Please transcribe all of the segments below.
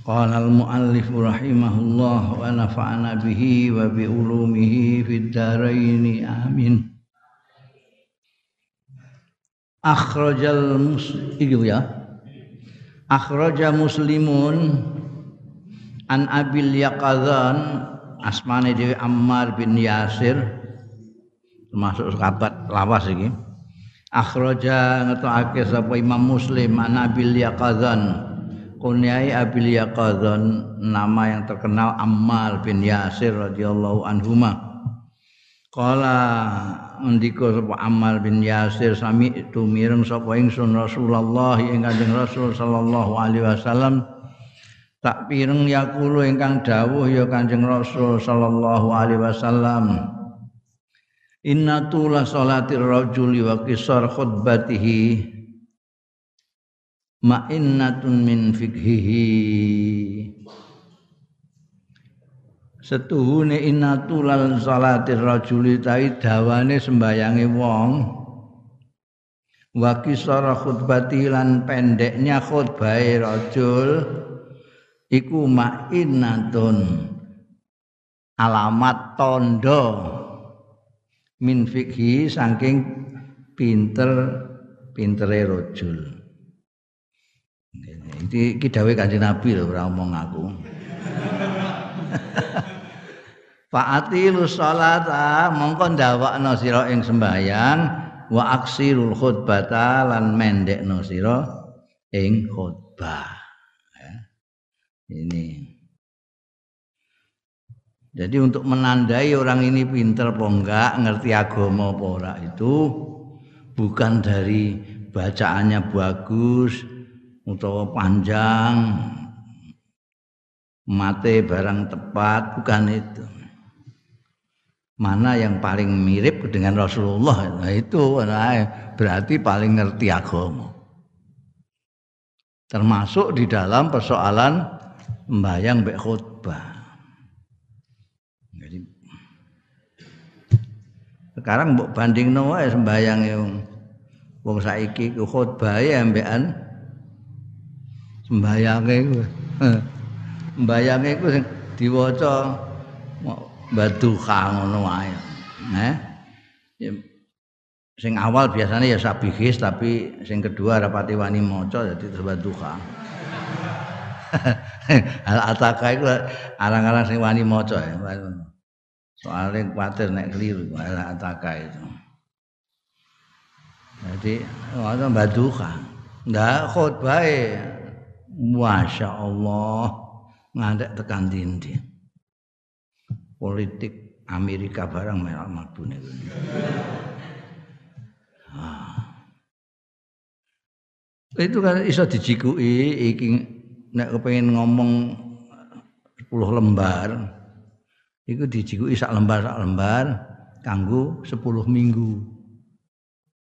Qala al-muallif rahimahullah wa nafa'ana bihi wa bi ulumihi fid dharain amin. Akhrajal muslim ya. Akhraja muslimun an abil yaqadzan asmane dhewe Ammar bin Yasir termasuk sahabat lawas iki. Akhraja ngetokake sapa Imam Muslim an abil yaqadzan kunyai Abil Yaqadhan nama yang terkenal Ammar bin Yasir radhiyallahu anhuma. Kala ndika sapa Ammar bin Yasir sami itu mireng sapa ingsun Rasulullah ing Kanjeng Rasul sallallahu alaihi wasallam. Tak pireng yakulu ingkang dawuh ya Kanjeng Rasul sallallahu alaihi wasallam Inna tula salatir rajuli wa qisar khutbatihi ma'innatun min fikhihi. Setuhune innatulal salatir rajuli tai dawane sembayange wong. Wa kisara khutbati lan pendeknya khutbahe rajul. Iku ma'innatun alamat tondo. Min fikhi saking pinter pintere rajul Iki iki dawuh Kanjeng Nabi lho ora omong aku. Fa'atilu sholata mongko ndawakno sira ing sembayang wa aksirul khutbata lan mendekno sira ing khutbah. Ya. Ini. Jadi untuk menandai orang ini pinter apa enggak, ngerti agama apa ora itu bukan dari bacaannya bagus, utawa panjang mate barang tepat bukan itu. Mana yang paling mirip dengan Rasulullah? Nah itu nah, berarti paling ngerti agama. Termasuk di dalam persoalan membayang mbek khutbah. Jadi sekarang mbok banding wae sembayang yang wong saiki khutbah ya ambekan mbayange iku. Mbayange iku sing diwaca baduha ngono wae. Eh sing awal biasanya ya sabihis tapi sing kedua rapati wani maca dadi terus baduha al ataka iku arang-arang sing wani maca ya. Soalnya khawatir nek keliru al ataka itu. Jadi ada baduha enggak khutbah Masya Allah. Ngadek tekan dindi politik Amerika barang merah mabune ah. itu kan iso dijikui iki nek kepengin ngomong 10 lembar iku dijikui sak lembar sak lembar kanggo 10 minggu.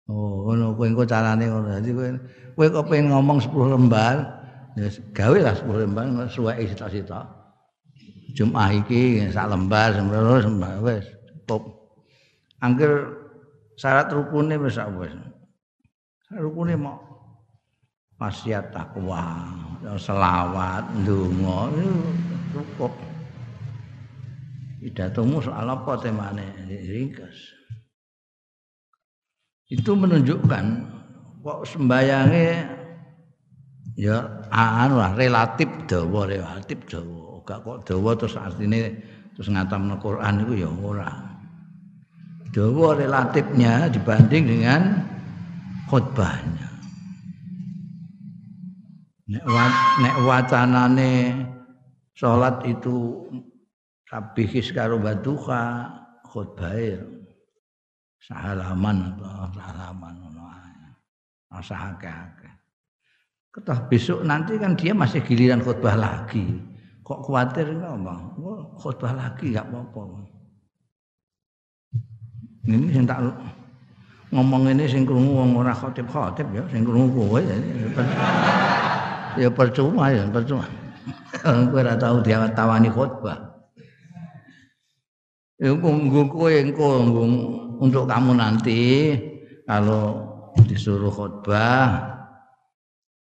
Oh ngono kowe engko carane ngono. Dadi kowe kowe kepengin ngomong 10 lembar Ya gawe lah 10 lembar suweke sita-sita. Jumat iki sak lembar sembah wis cukup. Angger syarat rukune wis wis. Rukune mau wasiat takwa, selawat, ndonga cukup. Pidatomu soal apa temane ringkas. Itu menunjukkan kok sembayange ya anu lah relatif dawa relatif dawa. Gak kok dawa terus artinya terus ngatamno Quran itu ya ora. Dawa relatifnya dibanding dengan khutbahnya. Nek, nek wacanane salat itu tabihis karo baduha khutbah sahalaman atau sahalaman ngono ae Ketah besok nanti kan dia masih giliran khutbah lagi. kok khawatir apa? Khutbah lagi gak apa-apa. Ini sing tak ngomong ini sing krungu wong ora khotib-khotib ya, sing krungu kowe ya. Ya percuma ya, percuma. Kowe ora tahu dia tawani khotbah. Ya nggo kowe engko untuk kamu nanti kalau disuruh khotbah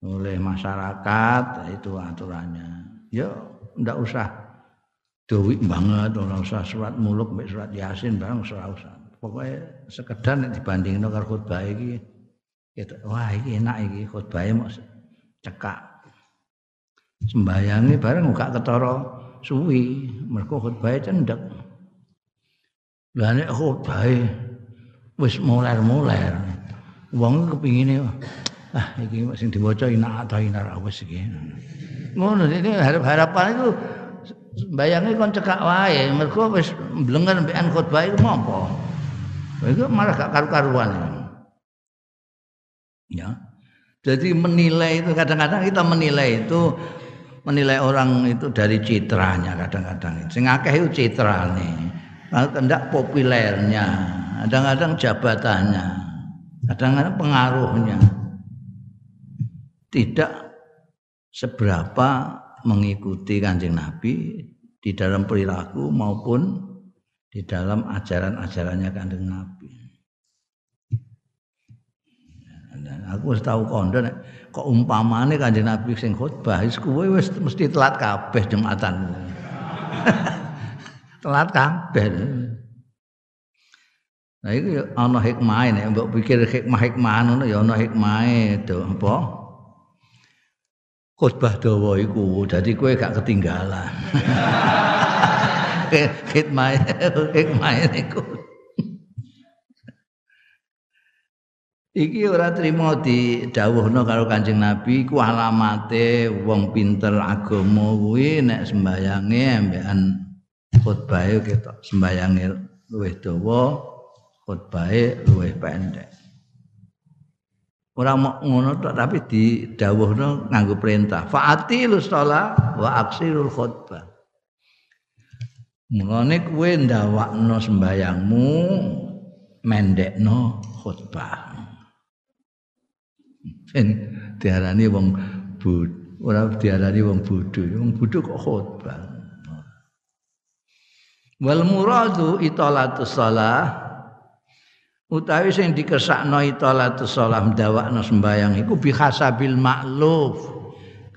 oleh masyarakat itu aturannya. Ya ndak usah duit banget, ora usah surat muluk, surat yasin barang ora usah pokoknya sekedar nek dibandingno karo khutbah iki gitu. Wah, iki enak iki khutbahe mau cekak. Sembayange bareng gak ketara suwi, mergo khutbahe cendek. Lah nek khutbahe wis muler-muler, wong kepingine ah iki sing diwaca enak ta enak wis iki. Ngono iki harap-harapan itu bayangnya kon cekak wae mergo wis mblengen mbekan khutbah iku mampu. Itu malah gak karu-karuan. Ya. Jadi menilai itu kadang-kadang kita menilai itu menilai orang itu dari citranya kadang-kadang. Sing akeh itu citrane. Kendak populernya, kadang-kadang jabatannya, kadang-kadang pengaruhnya. Tidak seberapa mengikuti kanjeng Nabi di dalam perilaku maupun di dalam ajaran-ajarannya kanjeng Nabi. Dan aku wis tahu kondo nek kok umpamane kanjeng Nabi sing khutbah wis kowe wis mesti telat kabeh Jumatan. telat kabeh. Nah itu ana hikmah nek mbok pikir hikmah-hikmah ngono ya ana hikmahe itu apa? Khutbah dawa iku dadi kowe gak ketinggalan. hikmah hikmah niku Iki ora trimo di dawuhno karo Kanjeng Nabi ku alamate wong pinter agama kuwi nek sembayange ambekan khutbahe ketok sembayange luwih dawa khutbahe luwih pendek. Ora ngono tok tapi di dawuhno nganggo perintah. Fa'atilus shalah wa aksirul khutbah. Mulane kowe ndawakno sembayangmu mendekno khutbah. Ben diarani wong bud ora diarani wong bodho, wong bodho kok khutbah. Wal muradu italatus shalah utawi sing dikesakno italatus shalah ndawakno sembayang iku bihasabil makluf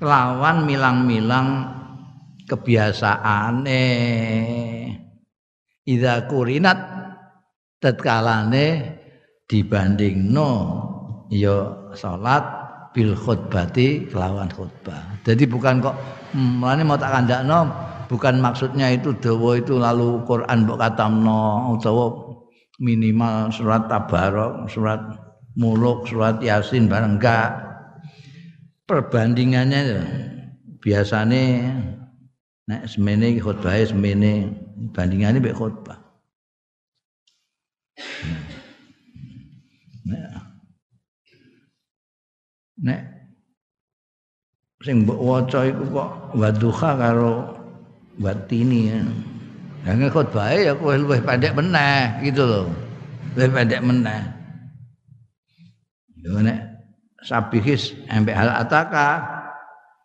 kelawan milang-milang kebiasaane idza kurinat tatkalane dibandingno ya salat bil khutbati kelawan khutbah. Jadi bukan kok mulane mau tak kandakno bukan maksudnya itu dawa itu lalu Quran mbok katamno utawa minimal surat tabarok, surat muluk, surat yasin bareng enggak. Perbandingannya biasanya Nek semene iki khutbahe semene bandingane mek khutbah. Nek Nek sing mbok waca iku kok wadduha karo watini. Ya nek khutbahe ya kowe luwih pendek meneh gitu loh. Luwih pendek meneh. Yo nek sabihis ambek hal ataka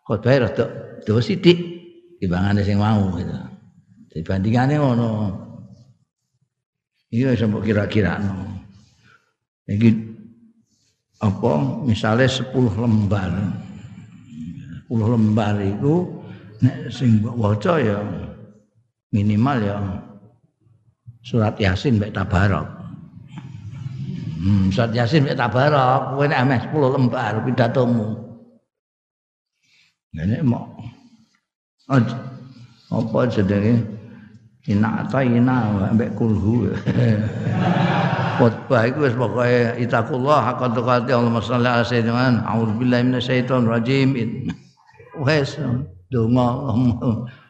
khutbahe rada dawa sithik timbangane sing mau gitu. Dibandingane ngono. Iya sampe kira-kira no. Iki apa misalnya 10 lembar. 10 lembar itu nek sing waca ya minimal ya surat Yasin mek tabarok. Hmm, surat Yasin mek tabarok, kowe nek ameh 10 lembar pidatomu. Nek mau apa jenenge? Ina ta ina ambek kulhu. Khotbah iku wis pokoke itakullah hakka tuqati Allahumma shalli ala sayyidina a'udzubillahi minasyaitonir rajim wis donga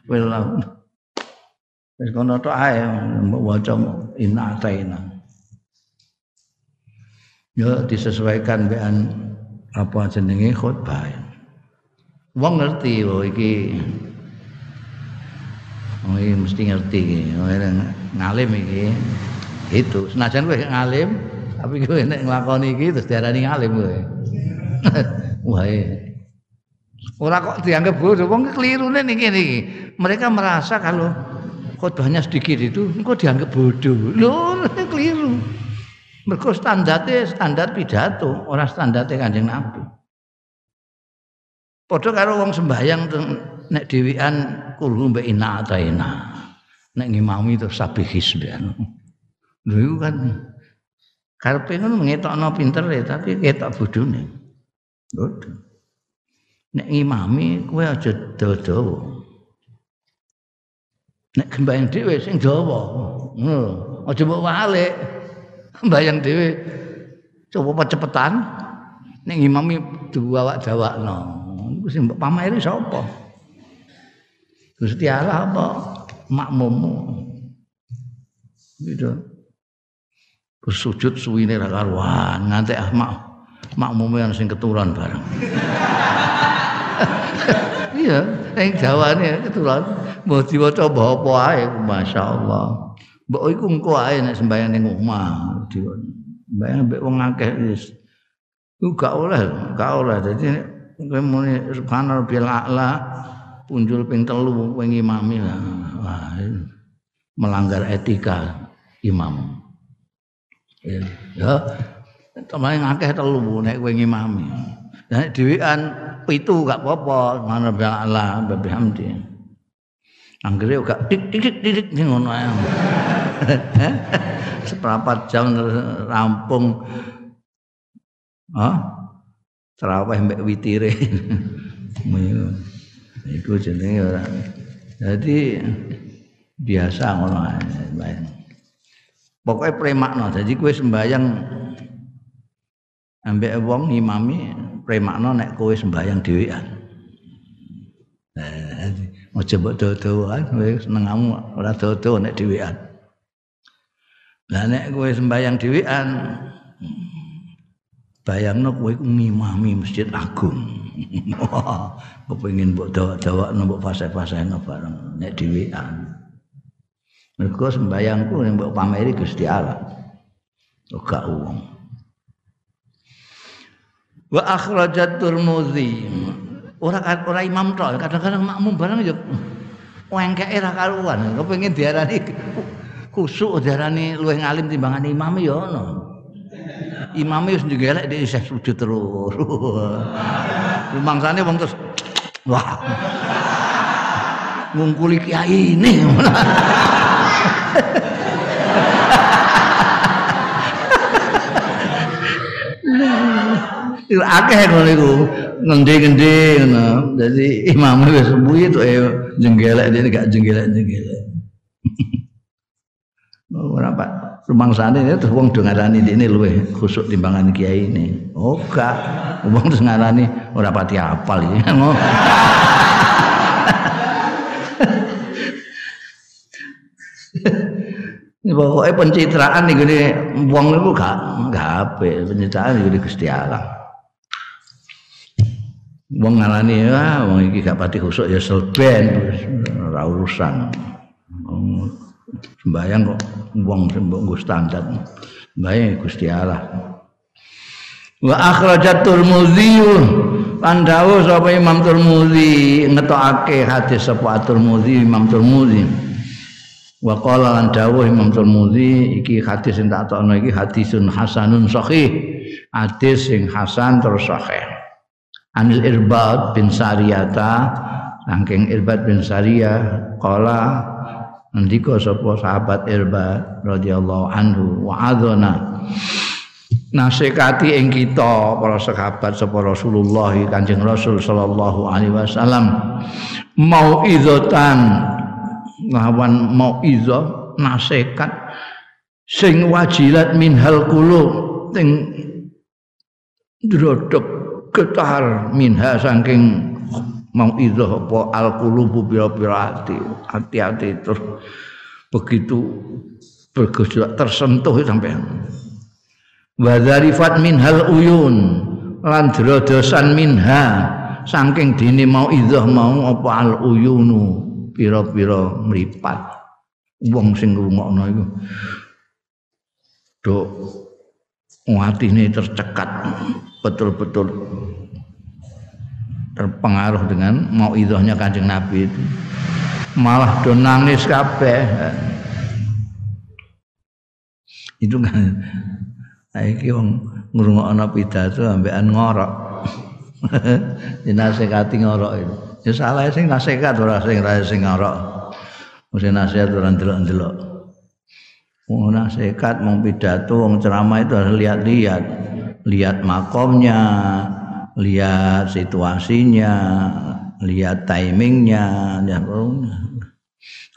wellah wis kono tok ae waca ina ta ina yo disesuaikan dengan apa jenenge khotbah wong ngerti bahwa iki Oh, ini mesti ngerti iki. Ngalim iki. Itu. Senajan kowe ngalim, tapi kowe nek nglakoni iki terus diarani ngalim kowe. Wah. Ora kok dianggap bodoh, wong kelirune niki niki. Mereka merasa kalau khotbahnya sedikit itu kok dianggap bodoh. Loh, keliru. Mergo standarte standar pidato, ora standarte Kanjeng Nabi. Padha karo wong sembahyang nek dhewean kulhu mbek ina ataina. Nek ngimami terus sabih hisban. Lho kan karepe ngono ngetokno pintere tapi ketok bodhone. Bodho. Nek ngimami kowe aja dawa-dawa. Nek sembahyang dhewe sing dawa. Ngono. Aja mbok walik. Mbayang dhewe coba cepetan nek ngimami diwawak-dawakno. Iku sing mbok pameri sapa? Gusti Allah apa makmummu gitu sujud suwine ra karuan nganti ah mak makmume sing keturunan bareng iya ning jawane keturunan mbok diwaca apa ae masyaallah. Mbok iku engko ae nek sembahyang ning omah sembahyang mbek wong akeh wis. Iku gak oleh, gak oleh. Jadi kowe muni subhanallah a'la punjul ping telu wah melanggar etika imam. Ya temen ngakeh telu nek kowe ngimami nek dhewean pitu gak apa-apa mana Allah bihamdi anggere gak tik tik tik ngono ae seperempat jam rampung ah terawih mbek witire Iku jenenge ora. Jadi biasa ngono ae. Pokoke premakno. Jadi kowe sembayang ambek wong ngimami premakno nek kowe sembayang dhewean. Eh, aja mbok dodoan kowe senengamu ora dodo nek dhewean. Lah nek kowe sembayang dhewean bayangno kowe ngimami masjid agung. kepengin mbok dawak-dawakno mbok fase-faseno bareng nek dhewean. Mergo sembayangku nek mbok pameri Gusti Allah. Ora wong. Wa akhrajat Tirmidzi. Ora ora imam tok, kadang-kadang makmum bareng yo wengkeke ra karuan. Kepengin diarani kusuk diarani luwih ngalim timbangan imam yo ono. Imam wis njegelek dhek isih sujud terus. Rumangsane wong terus wah. Ngungkuli kiai ini. akeh ngono iku. Ngendi-ngendi ngono. Dadi imame wis subuhi tok e jenggelek dene gak jenggelek-jenggelek. Ora Pak, rumangsane terus wong do ngarani dene luwih khusuk timbangan kiai ini. Oh gak. Wong terus ngarani ora pati apal iki. Pokoknya pencitraan nih gini, wong itu gak gak apa, pencitraan nih gini Gusti Allah. Wong ngalani ya, wong iki gak pati khusuk ya selben, ora urusan. Sembayang kok wong sembok standar. Sembayang Gusti Allah. Wa akhrajat Tirmidzi lan dawuh sapa Imam Tirmidzi ngetokake hadis sapa Tirmidzi Imam Tirmidzi. Wa qala lan dawuh Imam Tirmidzi iki hadis sing tak tokno iki hadisun hasanun sahih. Hadis sing hasan terus sahih. Anil Irbad bin Sariyata saking Irbad bin Sariyah qala ndika sapa sahabat Irbad radhiyallahu anhu wa adzana. Nasikati ing kita para sahabat sapa Rasulullah Kanjeng Rasul sallallahu alaihi wasallam mauizatan lawan mauizah nasihat sing wajilat minhal qulub sing drodok getar minha saking mauizah apa al qulubu pira-pira hati hati-hati terus. Begitu bergejolak tersentuh sampai wa minhal uyun lan drodosan minha saking dene mau idzah mau apa al uyunu pira-pira mripat. Wong sing ngrungokno iku. Do atine tercekat betul-betul terpengaruh dengan mau idahnya kanjeng Nabi itu. Malah do nangis kabeh. Itu kan saiki wong ngrungokno pidato ambekan ngorok. Dinasehati ngorok itu. Ya salah sing nasihat ora sing ra sing ngorok. Mesti nasihat ora ndelok-ndelok wong nasihat mau pidato wong ceramah itu harus lihat-lihat. Lihat makomnya lihat situasinya lihat timingnya ya,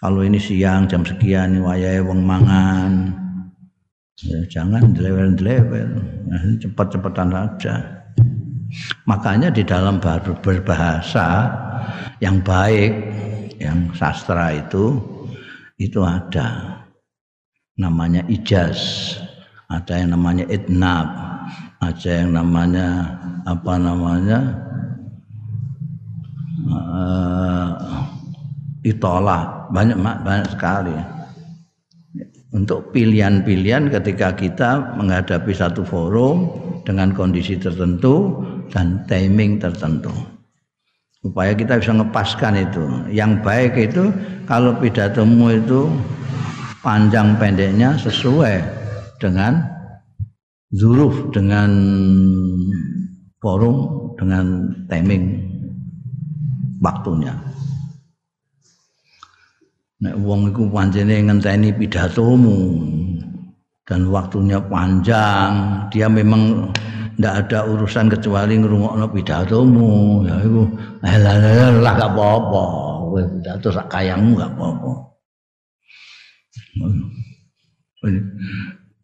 kalau ini siang jam sekian wayahe wong mangan. Ya, jangan dilewel-dilewel. Nah, cepat-cepatan saja. Makanya di dalam berbahasa yang baik yang sastra itu itu ada namanya ijaz ada yang namanya itnab ada yang namanya apa namanya uh, itolah banyak banyak sekali. Untuk pilihan-pilihan ketika kita menghadapi satu forum dengan kondisi tertentu dan timing tertentu. Supaya kita bisa ngepaskan itu. Yang baik itu kalau pidatomu itu panjang pendeknya sesuai dengan zuruf dengan forum dengan timing waktunya. Nek wong iku pancene ngenteni pidatomu dan waktunya panjang dia memang ndak ada urusan kecuali ngrungokno pidatomu. Ya iku lah gak apa-apa. Pidato sak kayangmu gak apa-apa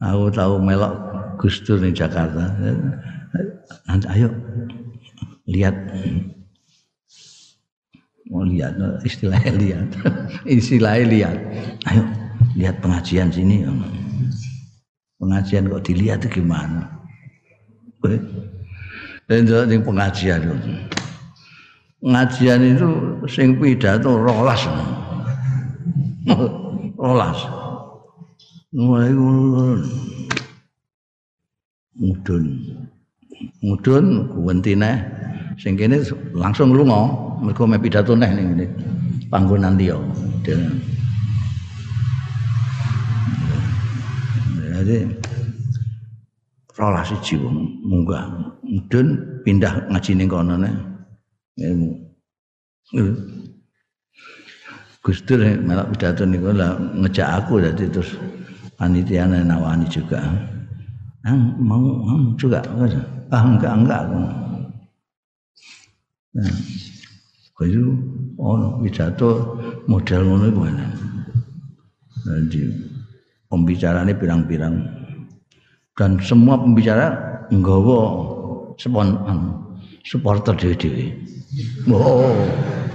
aku tahu melok Gus Dur di Jakarta. Nanti ayo. Lihat. Mau lihat. Istilahnya lihat. Istilahnya lihat. Ayo lihat pengajian sini. Pengajian kok dilihat gimana? Dan yang pengajian itu pengajian itu sing pidato rolas. Rolas mulai mudun. Mudun kuwentine sing kene langsung lunga mergo me pidato neh ning ngene panggonan liya. Jadi rolas siji wong munggah. Mudun pindah ngaji ning kono ne Gus Dur malah pidato niku lah ngejak aku jadi terus panitia nawani juga. Ah, mau, mau juga. Ah, enggak, enggak. Nah, Kaya ono pidato model ngono iku ana. Jadi pembicaranya pirang-pirang dan semua pembicara nggawa spon supporter dhewe-dhewe. Oh.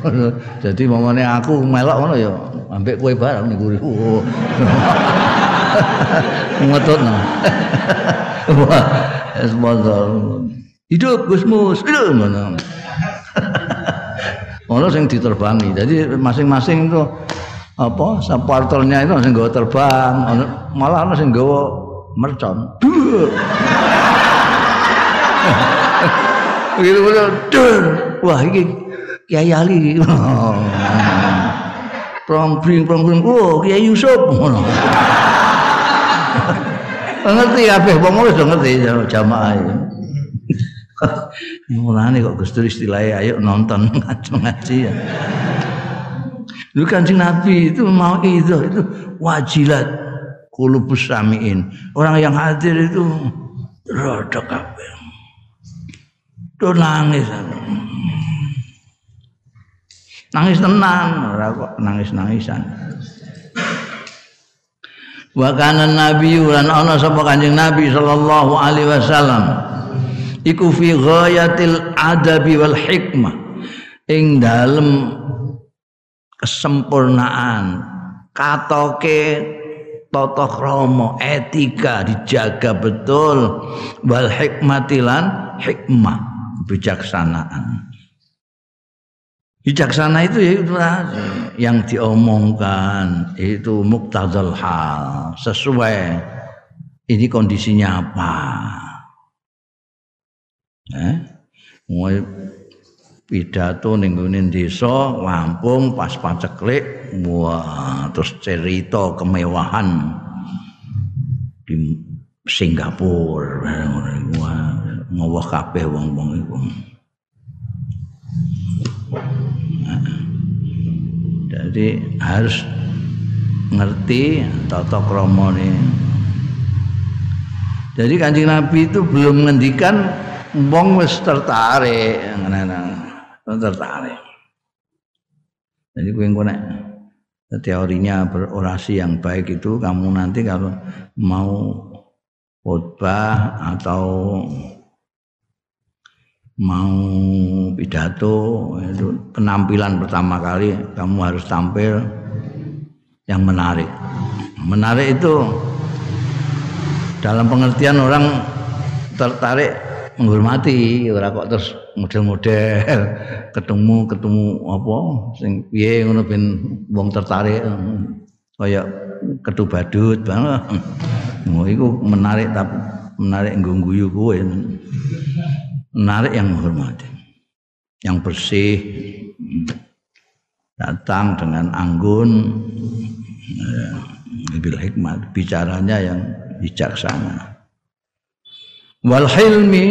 Jadi mamane aku melok ngono ya ambek kowe bareng niku. Ngetutno. Wah, sponsor. Hidup Gusmus, hidup mana? ono sing diterbangi. Jadi masing-masing itu apa supporternya itu sing nggawa terbang, ono malah ono sing nggawa mercon. Begitu betul. Wah, iki Kiai Ali. Prongbring prongbring. Oh, Kiai Yusuf ngono. Ngerti kabeh wong wis ngerti jamaah. Mulane kok Gus Dur istilahnya ayo nonton ngaji ya. Lu kancing Nabi itu mau itu itu wajilat kulubus samiin. Orang yang hadir itu rada kabeh. Tuh nangis. Nangis tenang, ora kok nangis-nangisan. Wa kana Nabi lan ana sapa Kanjeng Nabi sallallahu alaihi wasallam. Iku fi ghayatil adabi wal hikmah. Ing dalem kesempurnaan katoke tata krama etika dijaga betul wal hikmatilan hikmah bijaksanaan Bijaksana itu ya itu yang diomongkan itu muktadal hal sesuai ini kondisinya apa. Eh? Mulai pidato ning desa Lampung pas paceklik wah terus cerita kemewahan di Singapura wah ngowah kabeh wong-wong iku. Jadi harus ngerti tata krama Jadi Kanjeng Nabi itu belum ngendikan wong wis tertarik tertarik. Jadi kowe engko teorinya berorasi yang baik itu kamu nanti kalau mau khotbah atau mau pidato itu penampilan pertama kali kamu harus tampil yang menarik. Menarik itu dalam pengertian orang tertarik menghormati ora kok terus model-model ketemu ketemu apa sing piye ngono ben wong tertarik kaya ketu badut banget. Iku menarik tapi menarik nggo guyu kowe menarik yang menghormati. Yang bersih datang dengan anggun bil hikmat. Bicaranya yang bijaksana. Wal hilmi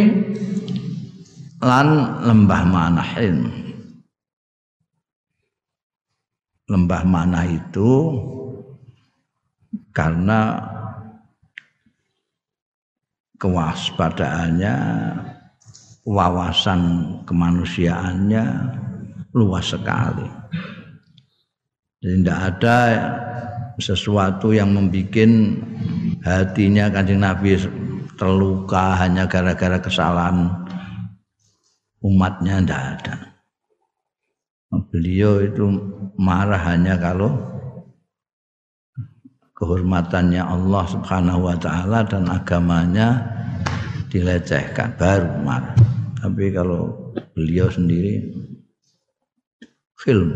lan lembah mana hilm. Lembah mana itu karena kewaspadaannya wawasan kemanusiaannya luas sekali. Jadi tidak ada sesuatu yang membuat hatinya kanjeng Nabi terluka hanya gara-gara kesalahan umatnya tidak ada. Beliau itu marah hanya kalau kehormatannya Allah Subhanahu wa taala dan agamanya dilecehkan. Baru marah. Tapi kalau beliau sendiri film.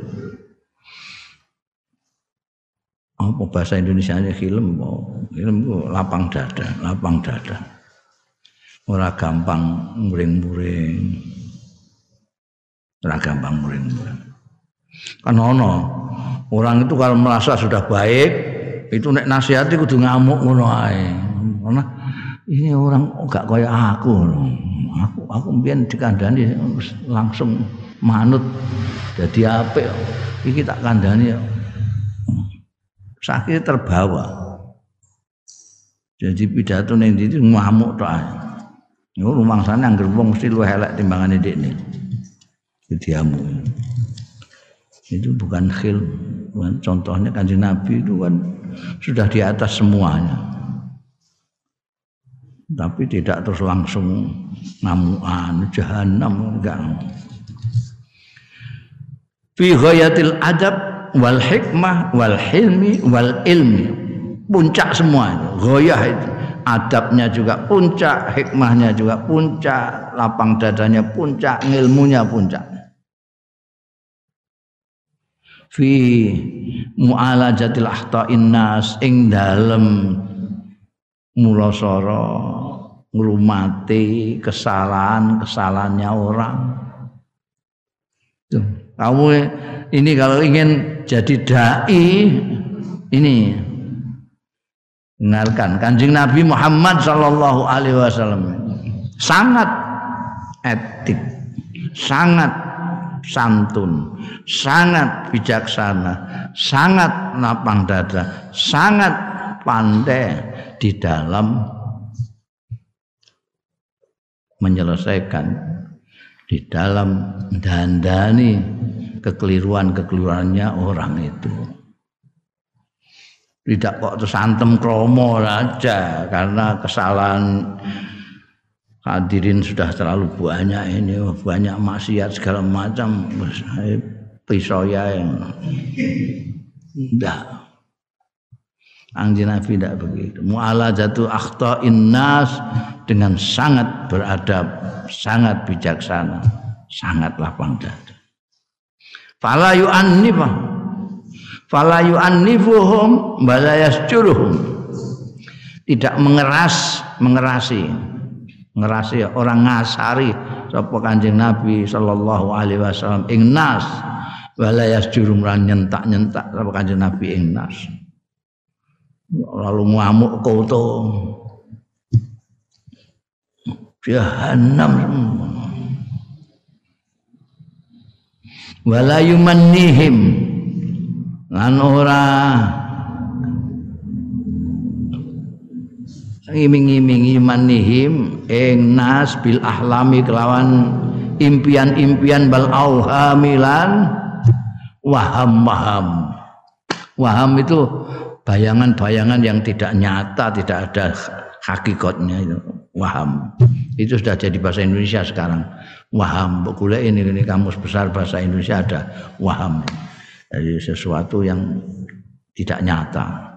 Apa bahasa Indonesia nya film. Oh, film lapang dada lapang dada. Ora gampang muring-muring. Ora gampang muring-muring. Kan ono. Orang itu kalau merasa sudah baik itu nek nasihati kudu ngamuk ngono ae. Karena ini orang gak kayak aku aku aku mbiyen dikandani langsung manut. Jadi apik iki tak kandani sakit terbawa. Jadi pidato ning ndi ngamuk tok ae. Yo rumangsane anggere wong mesti luwih elek timbangane dekne jadi amuk itu bukan khil contohnya kanjeng Nabi itu kan sudah di atas semuanya tapi tidak terus langsung ngamuan jahanam enggak. Fi ghayatil adab wal hikmah wal hilmi wal ilmi. Puncak semua itu ghayah itu. Adabnya juga puncak hikmahnya juga puncak lapang dadanya puncak ilmunya puncak. Fi mu'alajatil ahta'in nas ing dalem mulasara ngrumati kesalahan-kesalahannya orang. Tuh, kamu ini kalau ingin jadi dai ini. Dengarkan Kanjeng Nabi Muhammad sallallahu alaihi wasallam. Sangat etik, sangat santun, sangat bijaksana, sangat lapang dada, sangat pandai di dalam menyelesaikan di dalam dandani kekeliruan-kekeliruannya orang itu. Tidak kok terus antem kromo aja karena kesalahan hadirin sudah terlalu banyak ini banyak maksiat segala macam pisau ya yang tidak Anjing Nabi tidak begitu. Mu'alajatu akhta innas dengan sangat beradab, sangat bijaksana, sangat lapang dada. fala yu'annif fala yu'annifuhum bala yasjuruhum tidak mengeras mengerasi ngerasi orang ngasari sapa Kanjeng Nabi sallallahu alaihi wasallam ing nas wala yasjurum nyentak-nyentak sapa Kanjeng Nabi ing nas lalu ngamuk koto jahanam wala yumannihim. Lan ora. Ngiming-imingi manihim ing nas bil ahlami kelawan impian-impian bal auhamilan. Waham waham waham itu bayangan-bayangan yang tidak nyata tidak ada hakikatnya itu. Waham. Itu sudah jadi bahasa Indonesia sekarang. Waham. Boleh ini ini kamus besar bahasa Indonesia ada waham. Jadi sesuatu yang tidak nyata.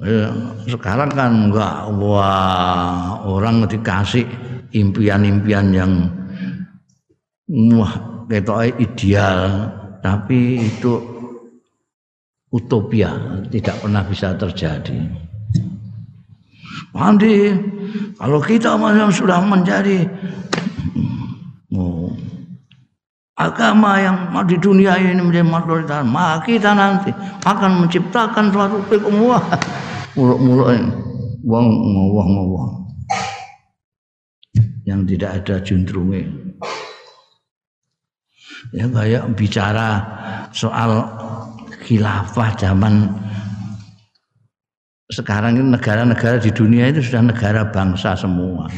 Ya, sekarang kan enggak. Wah orang dikasih impian-impian yang wah ketoknya ideal. Tapi itu utopia tidak pernah bisa terjadi. Nanti kalau kita masih sudah menjadi oh, agama yang di dunia ini menjadi mayoritas, maka kita nanti akan menciptakan suatu umum muluk-muluk wong ngowah-ngowah. Yang tidak ada jundrunge. Ya kayak bicara soal khilafah zaman sekarang ini negara-negara di dunia itu sudah negara bangsa semua.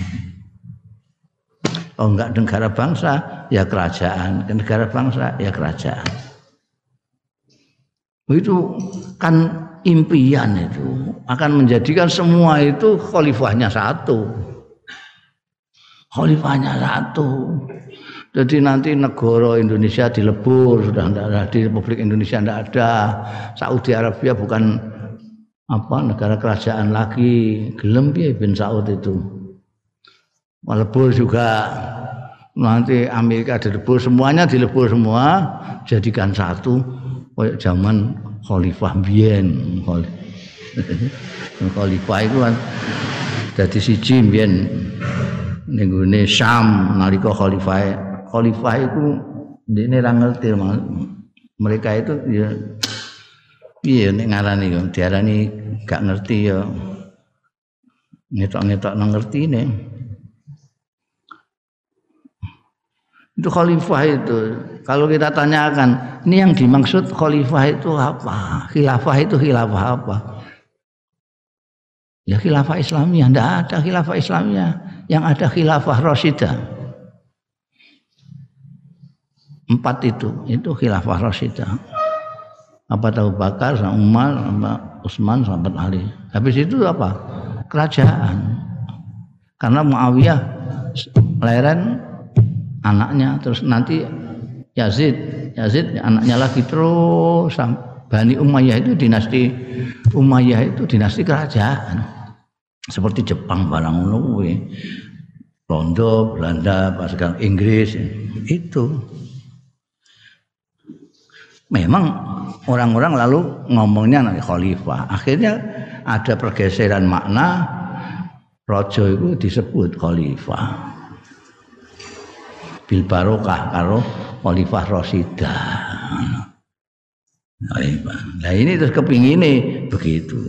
Oh enggak negara bangsa ya kerajaan, negara bangsa ya kerajaan. Itu kan impian itu akan menjadikan semua itu khalifahnya satu. Khalifahnya satu. Jadi nanti negara Indonesia dilebur sudah tidak ada di Republik Indonesia tidak ada. Saudi Arabia bukan apa negara kerajaan lagi. Gelem bin Saud itu. Melebur juga nanti Amerika dilebur semuanya dilebur semua jadikan satu kayak zaman khalifah biyen khalifah itu kan dadi siji biyen ning Syam nalika khalifah khalifah itu dene ra ngerti mereka itu ya piye nek ngarani yo diarani gak ngerti ya ngetok-ngetok nang ngerti nih itu khalifah itu kalau kita tanyakan ini yang dimaksud khalifah itu apa? Khilafah itu khilafah apa? Ya khilafah Islamiyah tidak ada khilafah Islamiyah. Yang ada khilafah Rasidah empat itu itu khilafah Rasidah apa tahu Bakar sama Umar sama Utsman sama Ali. Habis itu apa? Kerajaan. Karena Muawiyah leren anaknya terus nanti Yazid Yazid anaknya lagi terus. Bani Umayyah itu dinasti Umayyah itu dinasti kerajaan. Seperti Jepang barang ngono Londo, Belanda, Inggris itu memang orang-orang lalu ngomongnya nanti khalifah akhirnya ada pergeseran makna rojo itu disebut khalifah bil barokah karo Khalifah Rasidah. Nah ini terus kepingin begitu.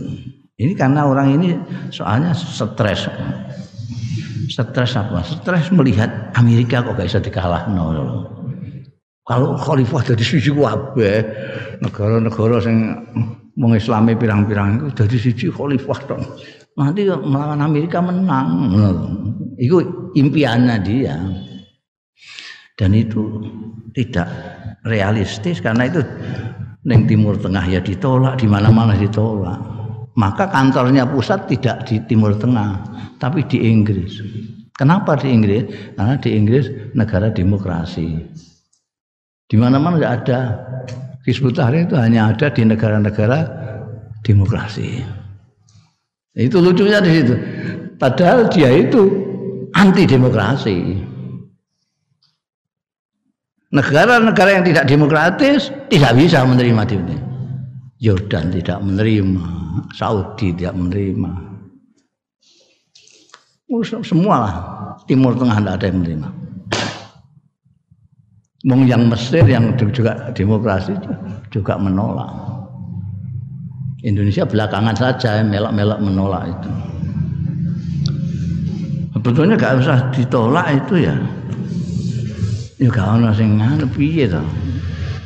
Ini karena orang ini soalnya stres. Stres apa? Stres melihat Amerika kok gak bisa dikalah no. Kalau khalifah dari sisi wabe, negara-negara yang mengislami pirang-pirang itu dari sisi khalifah dong. Nanti melawan Amerika menang. Itu impiannya dia. Dan itu tidak realistis karena itu neng timur tengah ya ditolak di mana-mana ditolak. Maka kantornya pusat tidak di timur tengah tapi di Inggris. Kenapa di Inggris? Karena di Inggris negara demokrasi di mana-mana tidak ada Hizbut Tahrir itu hanya ada di negara-negara demokrasi itu lucunya di situ padahal dia itu anti demokrasi Negara-negara yang tidak demokratis tidak bisa menerima ini. Yordan tidak menerima, Saudi tidak menerima. Semua lah Timur Tengah tidak ada yang menerima. Mung yang Mesir yang juga demokrasi juga menolak. Indonesia belakangan saja melak-melak menolak itu. Sebetulnya gak usah ditolak itu ya. Ya gak ono sing ngono piye to.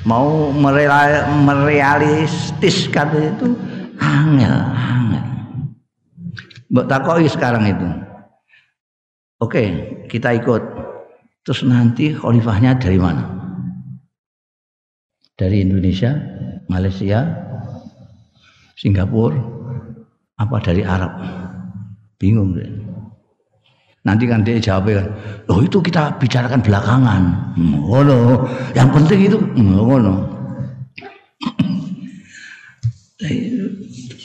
Mau merealistiskan itu angel, angel. Mbok takoki sekarang itu. Oke, kita ikut Terus nanti khalifahnya dari mana? Dari Indonesia, Malaysia, Singapura, apa dari Arab? Bingung deh. Nanti kan dia jawab kan, loh itu kita bicarakan belakangan. Oh yang penting itu, oh no.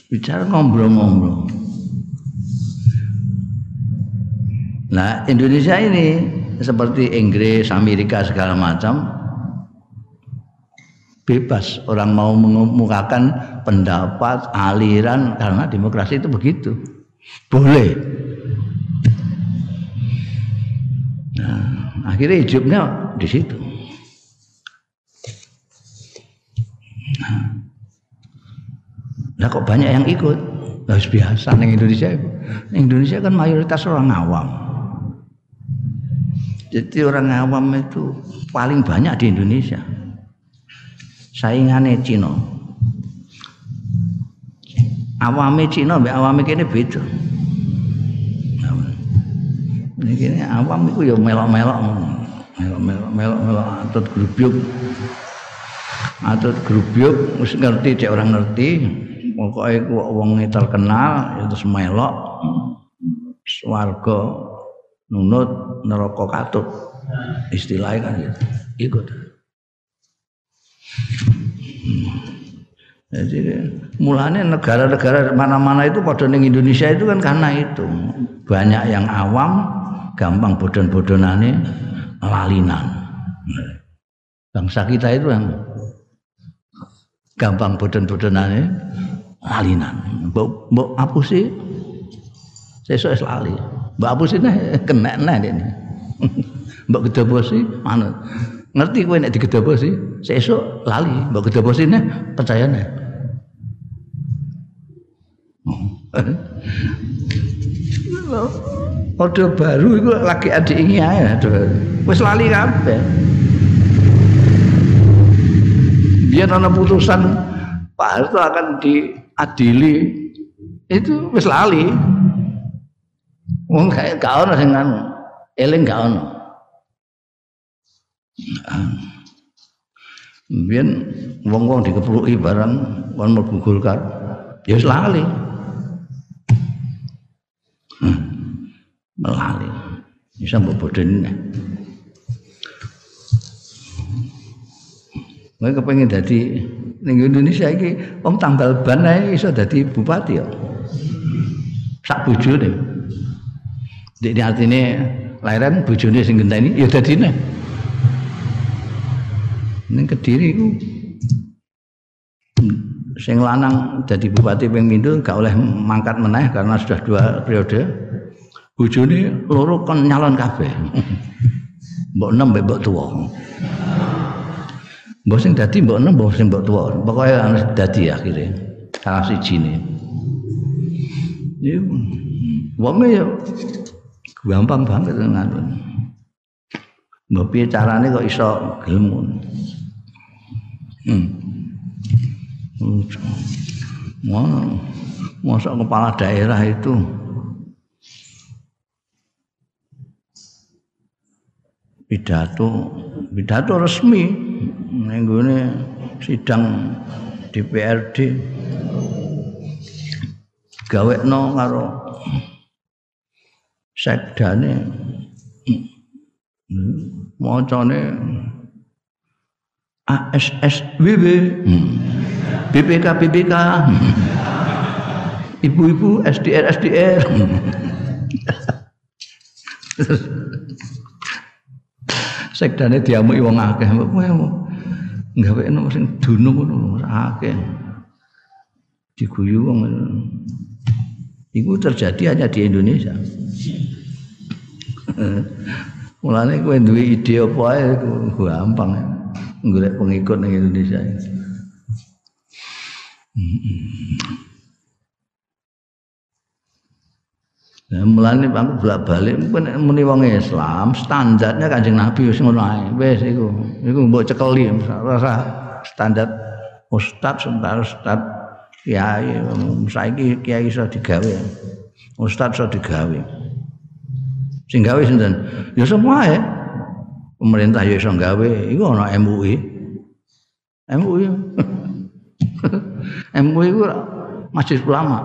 Bicara ngobrol-ngobrol. Nah Indonesia ini seperti Inggris, Amerika segala macam bebas orang mau mengemukakan pendapat, aliran karena demokrasi itu begitu. Boleh. Nah, akhirnya hijabnya di situ. Nah, kok banyak yang ikut? Harus biasa di Indonesia. Indonesia kan mayoritas orang awam. Jadi orang awam itu paling banyak di Indonesia. Saingannya Cina. Awame Cina mbek awame kene beda. Ini awam itu ya melok-melok melok-melok melok-melok atut grubyuk. Atut grubyuk mesti ngerti cek orang ngerti. Pokoknya ku wong terkenal ya melok swarga nunut neraka katut istilahnya kan gitu. Ikut. Jadi mulanya negara-negara mana-mana itu pada neng Indonesia itu kan karena itu. Banyak yang awam gampang bodon-bodonane lalinan. Bangsa kita itu yang gampang bodon-bodonane lalinan. Mbok mbok apa sih. Sesuk lali Mbak Abu sini kena nah ini. Mbak Gedobosi mana? Ngerti kowe nek digedobosi, sesuk lali. Mbak Gedobosi ne percaya nih. Orde baru itu lagi adik ini ya, wis lali kabeh. Biar ana putusan Pak Harto akan diadili itu wis lali. Wong gak gak ono sing anu. Eling gak ono. Biyen wong-wong dikepluki barang kon mlebu Golkar. Ya wis lali. Melali. Bisa mbok bodoni. Kowe kepengin dadi ning Indonesia iki wong tambal ban ae iso dadi bupati ya. Sak bojone. Dik artine lahiran bojone sing genteni ya dadine. Ning Kediri iku sing lanang jadi bupati ping gak oleh mangkat meneh karena sudah dua periode. Bojone loro kon nyalon kabeh. mbok enem mbok tuwa. Mbok sing dadi mbok enem mbok sing mbok tuwa. Pokoke harus dadi akhirnya. Salah ne. Ya wong ya gampang banget mbok piye carane kok iso gelem hmm. Mau, masa kepala daerah itu. Pidato. Pidato resmi. Nenggone sidang DPRD gawekno karo sekdane macane ASSWB BPK BPK ibu-ibu SDR SDR Sekdane diamuki wong akeh. Kowe gawe sing dunung ngono akeh. Diguyu wong. Itu terjadi hanya di Indonesia. Mulane kowe duwe ide apa ae gampang. Golek pengikut ning Indonesia. Nah, mulane aku bolak-balik muni wong Islam, standarnya Kanjeng Nabi wis ngono ae. Wis iku. Iku mbok cekeli rasa standar ustaz sebentar ustaz kiai saiki kiai iso digawe. Ustaz iso digawe. Sing gawe sinten? Ya semua ya. Pemerintah ya iso gawe, iku ana MUI. MUI. MUI ku masjid ulama.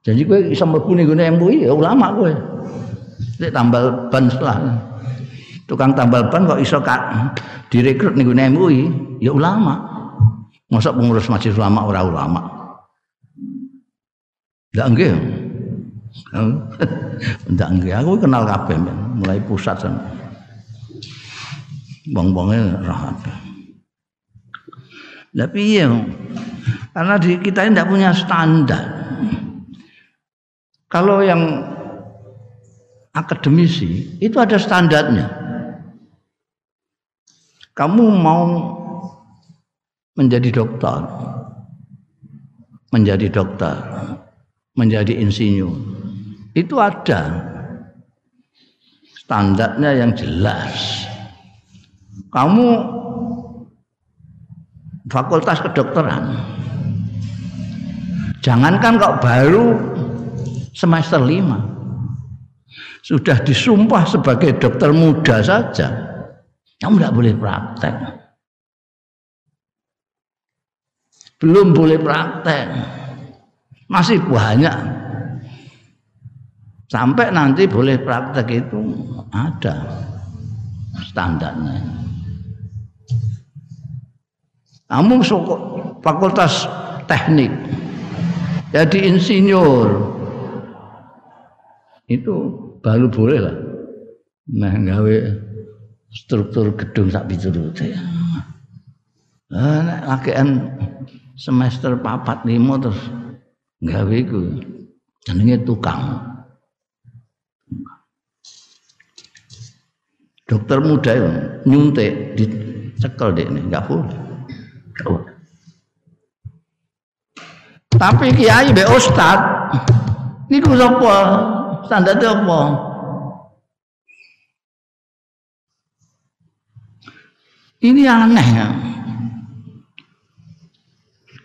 Jadi gue bisa mlebu ning MUI ya ulama gue. Nek tambal ban setelah tukang tambal ban kok iso kak direkrut ning MUI ya ulama. Masa pengurus masjid ulama ora ulama. Enggak enggak. Enggak enggak aku kenal kabeh mulai pusat sana. Bong-bongnya rahat. Tapi iya, karena di kita ini tidak punya standar. Kalau yang akademisi itu ada standarnya. Kamu mau menjadi dokter, menjadi dokter, menjadi insinyur, itu ada. Standarnya yang jelas. Kamu fakultas kedokteran, jangankan kok baru semester lima. Sudah disumpah sebagai dokter muda saja. Kamu tidak boleh praktek. Belum boleh praktek masih banyak. Sampai nanti boleh praktek itu ada standarnya. Kamu fakultas teknik jadi insinyur. Itu baru boleh lah. Nah gawe struktur gedung sak piturute nah lakean semester papat lima terus gawe iku jenenge tukang dokter muda itu nyuntik dicekel dek ini nggak boleh tapi kiai be ustad niku sapa standarnya apa? Ini aneh ya.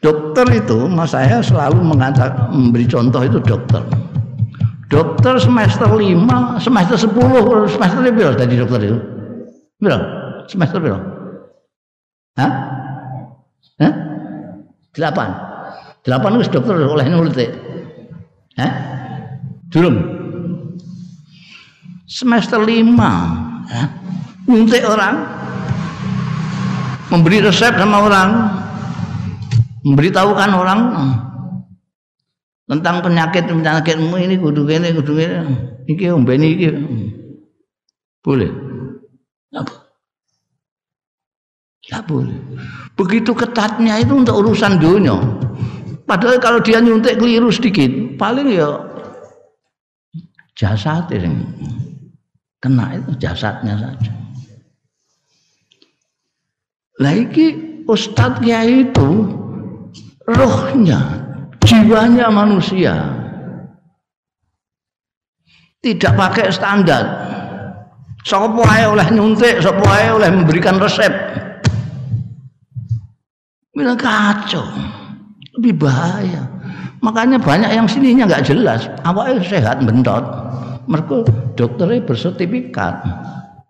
Dokter itu, mas saya selalu mengatakan memberi contoh itu dokter. Dokter semester 5, semester 10, semester berapa tadi dokter itu? Berapa? Semester berapa? Hah? Hah? Delapan. Delapan itu dokter oleh nulis. Hah? Durung semester lima ya, nyuntik orang memberi resep sama orang memberitahukan orang tentang penyakit penyakitmu ini kudu ini kudu ini iki ombeni iki boleh Ya boleh. Begitu ketatnya itu untuk urusan dunia. Padahal kalau dia nyuntik keliru sedikit, paling ya jasa itu kena itu jasadnya saja. Lagi ustadz kiai itu rohnya, jiwanya manusia. Tidak pakai standar. Sopo ae oleh nyuntik, sopo ae oleh memberikan resep. Bila kacau, lebih bahaya. Makanya banyak yang sininya nggak jelas. Awalnya sehat bentot mereka dokternya bersertifikat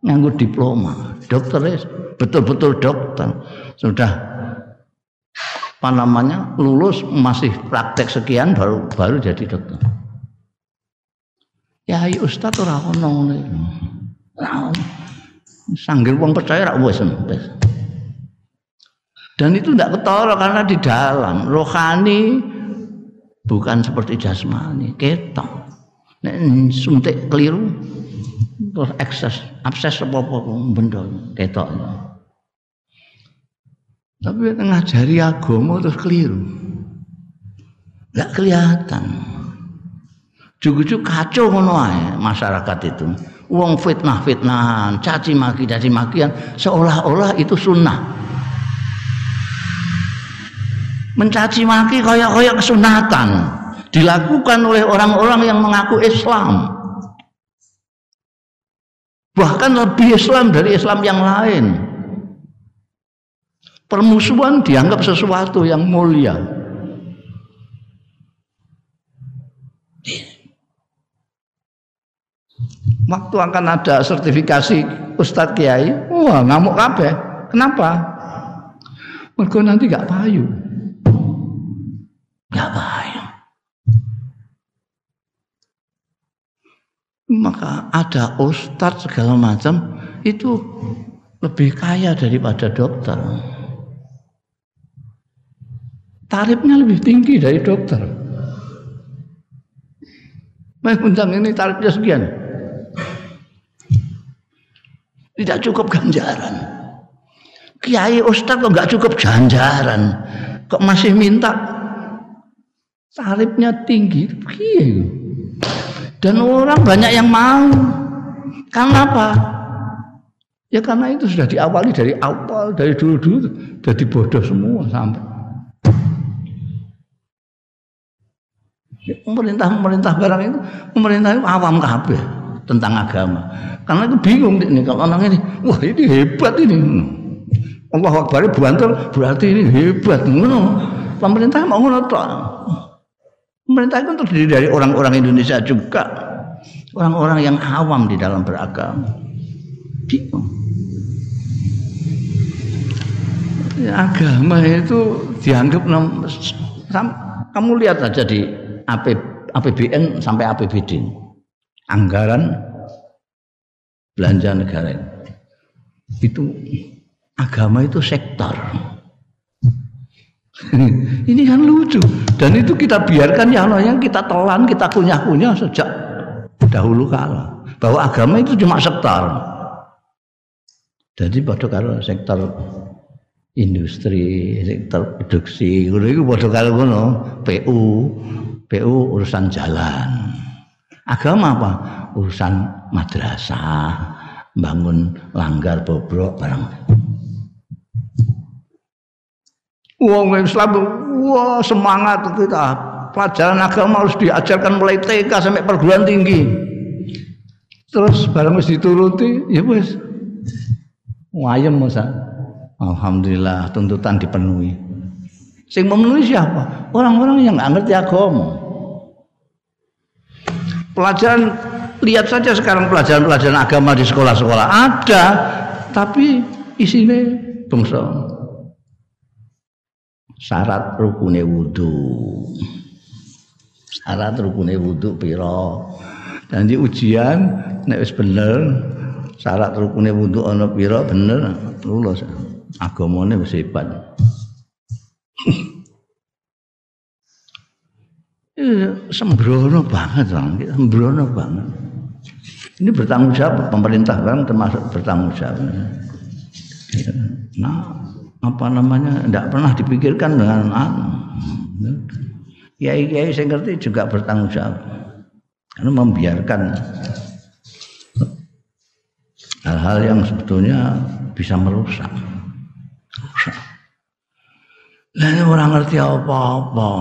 nganggur diploma dokternya betul-betul dokter sudah apa namanya? Lulus masih praktek sekian baru baru jadi dokter. Ya ayo ustaz ora ono. Sanggil wong percaya rak wis dan itu tidak ketara karena di dalam. Rohani bukan seperti jasmani ketok. Nek suntik keliru terus ekses abses apa apa benda ketok tapi ngajari agama terus keliru nggak kelihatan Jugu-jugu kacau ngono masyarakat itu. Wong fitnah fitnah, caci maki caci makian seolah-olah itu sunnah. Mencaci maki kaya-kaya kesunatan dilakukan oleh orang-orang yang mengaku Islam. Bahkan lebih Islam dari Islam yang lain. Permusuhan dianggap sesuatu yang mulia. Waktu akan ada sertifikasi Ustadz Kiai, wah ngamuk kabeh. Kenapa? Mereka nanti gak payu. Gak payu. Maka ada ustadz segala macam itu lebih kaya daripada dokter. Tarifnya lebih tinggi dari dokter. Mengundang ini tarifnya sekian. Tidak cukup ganjaran. Kiai Ustadz kok nggak cukup ganjaran, kok masih minta tarifnya tinggi, Kiai. Dan orang banyak yang mau. Karena apa? Ya karena itu sudah diawali dari awal, dari dulu-dulu, jadi bodoh semua sampai. Pemerintah-pemerintah barang itu, pemerintah itu awam kabeh tentang agama. Karena itu bingung nih kalau orang ini, wah ini hebat ini. Allah Akbar bantul berarti ini hebat. Ngono. Pemerintah mau ngono. Pemerintah itu terdiri dari orang-orang Indonesia juga. Orang-orang yang awam di dalam beragama. Bingung. Ya, agama itu dianggap kamu lihat aja di APBN sampai APBD anggaran belanja negara itu agama itu sektor. Ini kan lucu. Dan itu kita biarkan ya Allah. Yang kita telan kita kunyah-kunyah sejak dahulu kala. Bahwa agama itu cuma sektor. Jadi pada kalau sektor industri sektor produksi itu pada ngono PU PU urusan jalan Agama apa? Urusan madrasah, bangun langgar bobrok barang. Wong Islam wah semangat kita. Pelajaran agama harus diajarkan mulai TK sampai perguruan tinggi. Terus barang mesti dituruti, ya wis. Wayem Musa. Alhamdulillah tuntutan dipenuhi. Sing memenuhi siapa? Orang-orang yang nggak ngerti agama. Pelajaran lihat saja sekarang pelajaran-pelajaran agama di sekolah-sekolah. Ada, tapi isinya bangsa. Syarat rukune wudhu syarat rukune wudhu piro? Dan di ujian nek wis bener syarat rukune wudhu ana piro? Bener lulus. Agamane wis hebat sembrono banget bang, sembrono banget. Ini bertanggung jawab pemerintah kan termasuk bertanggung jawab. Nah, apa namanya tidak pernah dipikirkan dengan anu. Kiai-kiai saya ngerti juga bertanggung jawab karena membiarkan hal-hal yang sebetulnya bisa. Merusak. Nah, orang ngerti apa-apa.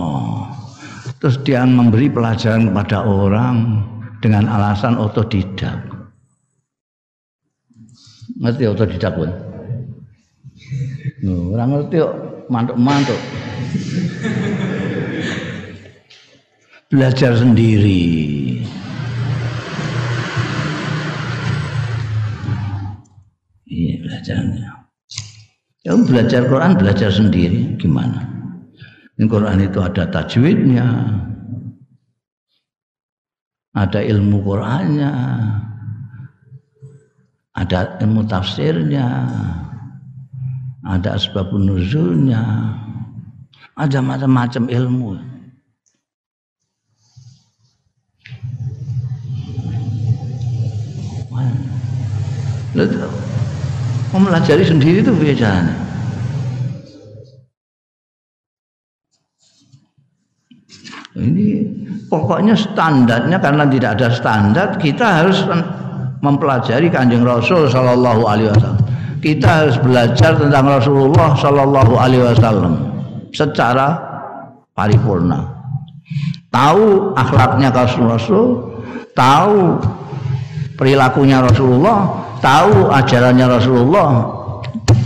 Terus dia memberi pelajaran kepada orang dengan alasan otodidak. Ngerti otodidak pun? orang ngerti kok mantuk-mantuk. Belajar sendiri. Iya belajarnya. Ya belajar Quran belajar sendiri gimana? Di Quran itu ada tajwidnya, ada ilmu Qurannya, ada ilmu tafsirnya, ada sebab nuzulnya, ada macam-macam ilmu. Mempelajari sendiri itu biasanya. Ini pokoknya standarnya karena tidak ada standar kita harus mempelajari kanjeng Rasul Shallallahu Alaihi Wasallam. Kita harus belajar tentang Rasulullah Shallallahu Alaihi Wasallam secara paripurna. Tahu akhlaknya Rasul, tahu perilakunya Rasulullah, tahu ajarannya Rasulullah,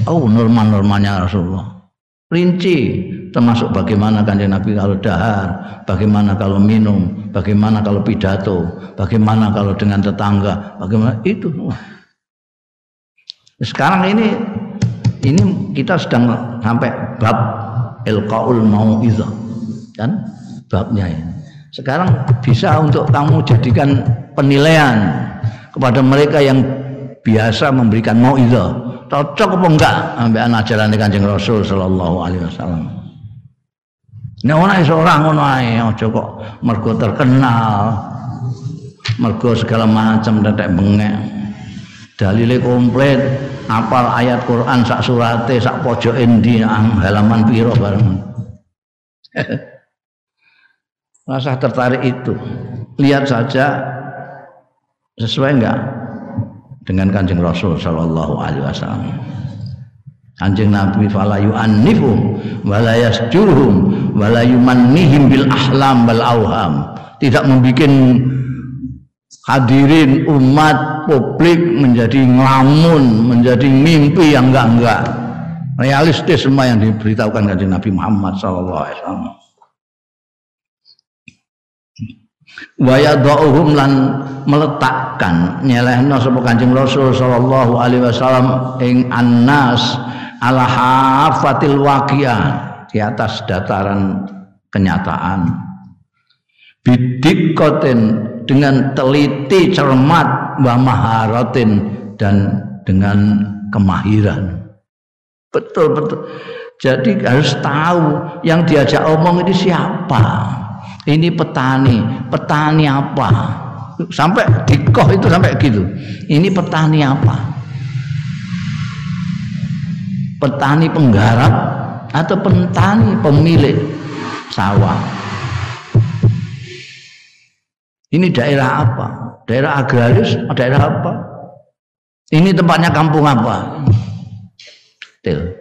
tahu norma-normanya Rasulullah. Rinci termasuk bagaimana kanjeng Nabi kalau dahar, bagaimana kalau minum, bagaimana kalau pidato, bagaimana kalau dengan tetangga, bagaimana itu. Sekarang ini ini kita sedang sampai bab ilqaul mauizah kan babnya ini. Sekarang bisa untuk kamu jadikan penilaian kepada mereka yang biasa memberikan mauizah. Cocok apa enggak ambil ajaran Kanjeng Rasul sallallahu alaihi wasallam. Nek ana iso ora ngono ae, aja kok mergo terkenal. Mergo segala macam tetek bengek. Dalile komplit, apal ayat Quran sak surate, sak pojok endi, halaman piro bareng. Rasa tertarik itu. Lihat saja sesuai enggak dengan Kanjeng Rasul sallallahu alaihi wasallam. Anjing Nabi fala yu'annifum wala yasjurhum wala yumannihim bil ahlam bal auham. Tidak membuat hadirin umat publik menjadi ngelamun, menjadi mimpi yang enggak-enggak. Realistis semua yang diberitahukan kanjeng Nabi Muhammad sallallahu alaihi wasallam. wa yadhauhum lan meletakkan nyelehna sapa Kanjeng Rasul sallallahu alaihi wasallam ing annas ala hafatil waqiah di atas dataran kenyataan. Bidik koten dengan teliti cermat wa maharatin dan dengan kemahiran. Betul betul jadi harus tahu yang diajak omong ini siapa? Ini petani petani apa? Sampai dikoh itu sampai gitu. Ini petani apa petani penggarap atau petani pemilik sawah. Ini daerah apa? Daerah agraris, daerah apa? Ini tempatnya kampung apa? Til.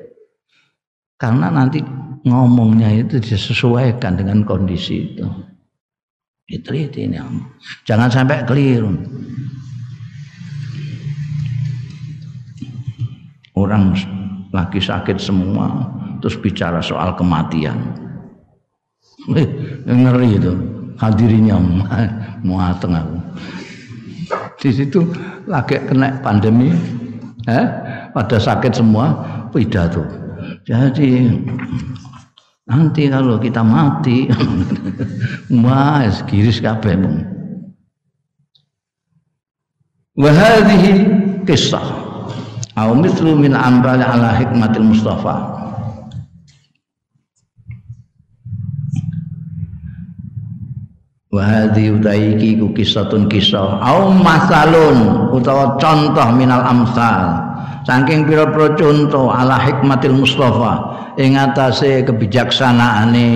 Karena nanti ngomongnya itu disesuaikan dengan kondisi itu. Itu ini. Jangan sampai keliru. Orang lagi sakit semua terus bicara soal kematian. Ngeri itu. Hadirinya muateng aku. Di situ lagi kena pandemi eh, pada sakit semua pidato. Jadi nanti kalau kita mati mas giris kabeh wahadihi kisah au mithlu min amrali ala hikmatil mustafa. Wa hadhi utaiki ku kisatun kisah. Au masalun utawa contoh minal amsal. Saking pira-pira contoh ala hikmatil mustafa ing atase kebijaksanaane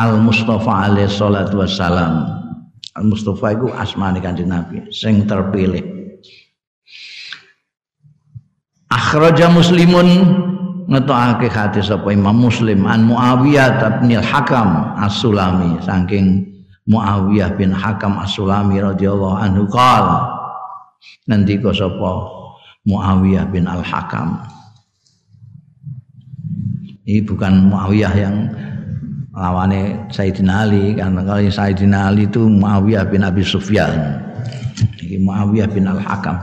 al mustafa alaihi salatu wassalam. Al mustafa iku asmane kanjeng nabi sing terpilih akhraja muslimun ngetokake hadis sapa Imam Muslim an Muawiyah bin Hakam As-Sulami saking Muawiyah bin Hakam As-Sulami radhiyallahu anhu qala ngendika sapa Muawiyah bin Al-Hakam. Ini bukan Muawiyah yang lawannya Sayyidina Ali karena kalau Sayyidina Ali itu Muawiyah bin Abi Sufyan. Ini Muawiyah bin Al-Hakam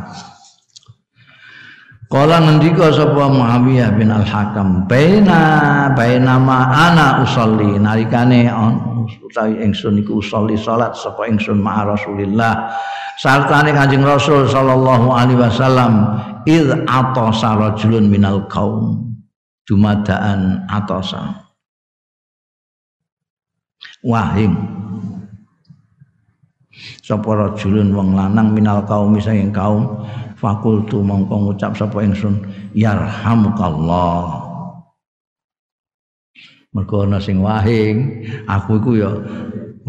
Kala ngendika sapa Muawiyah bin Al-Hakam, "Baina baina ma ana usolli nalikane on utawi ingsun iku usolli salat sapa ingsun ma Rasulillah. Sartane Kanjeng Rasul sallallahu alaihi wasallam id atasa rajulun minal qaum jumadaan atasa wahing sapa rajulun wong lanang minal kaum saking kaum fakultu mongko ngucap sapa ingsun yarhamukallah. Mergo ana sing wahing aku iku ya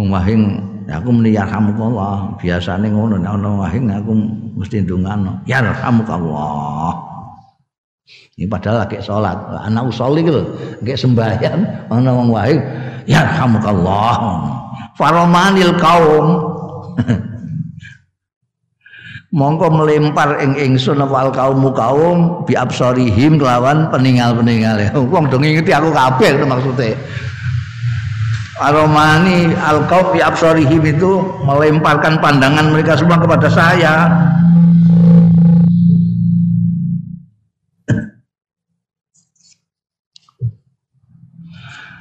wong wahing aku muni yarhamukallah. Biasane ngono nek ana wahing aku mesti ndongano yarhamukallah. Ini padahal lagi sholat. Anak usoli gitu lagi sembahyang ana wong wahing yarhamukallah. Faromanil kaum mongko melempar ing ingsun wal kaum kaum bi absarihim kelawan peninggal-peningale wong dong ngingeti aku kabeh maksudnya. Aromani al kaum bi itu melemparkan pandangan mereka semua kepada saya.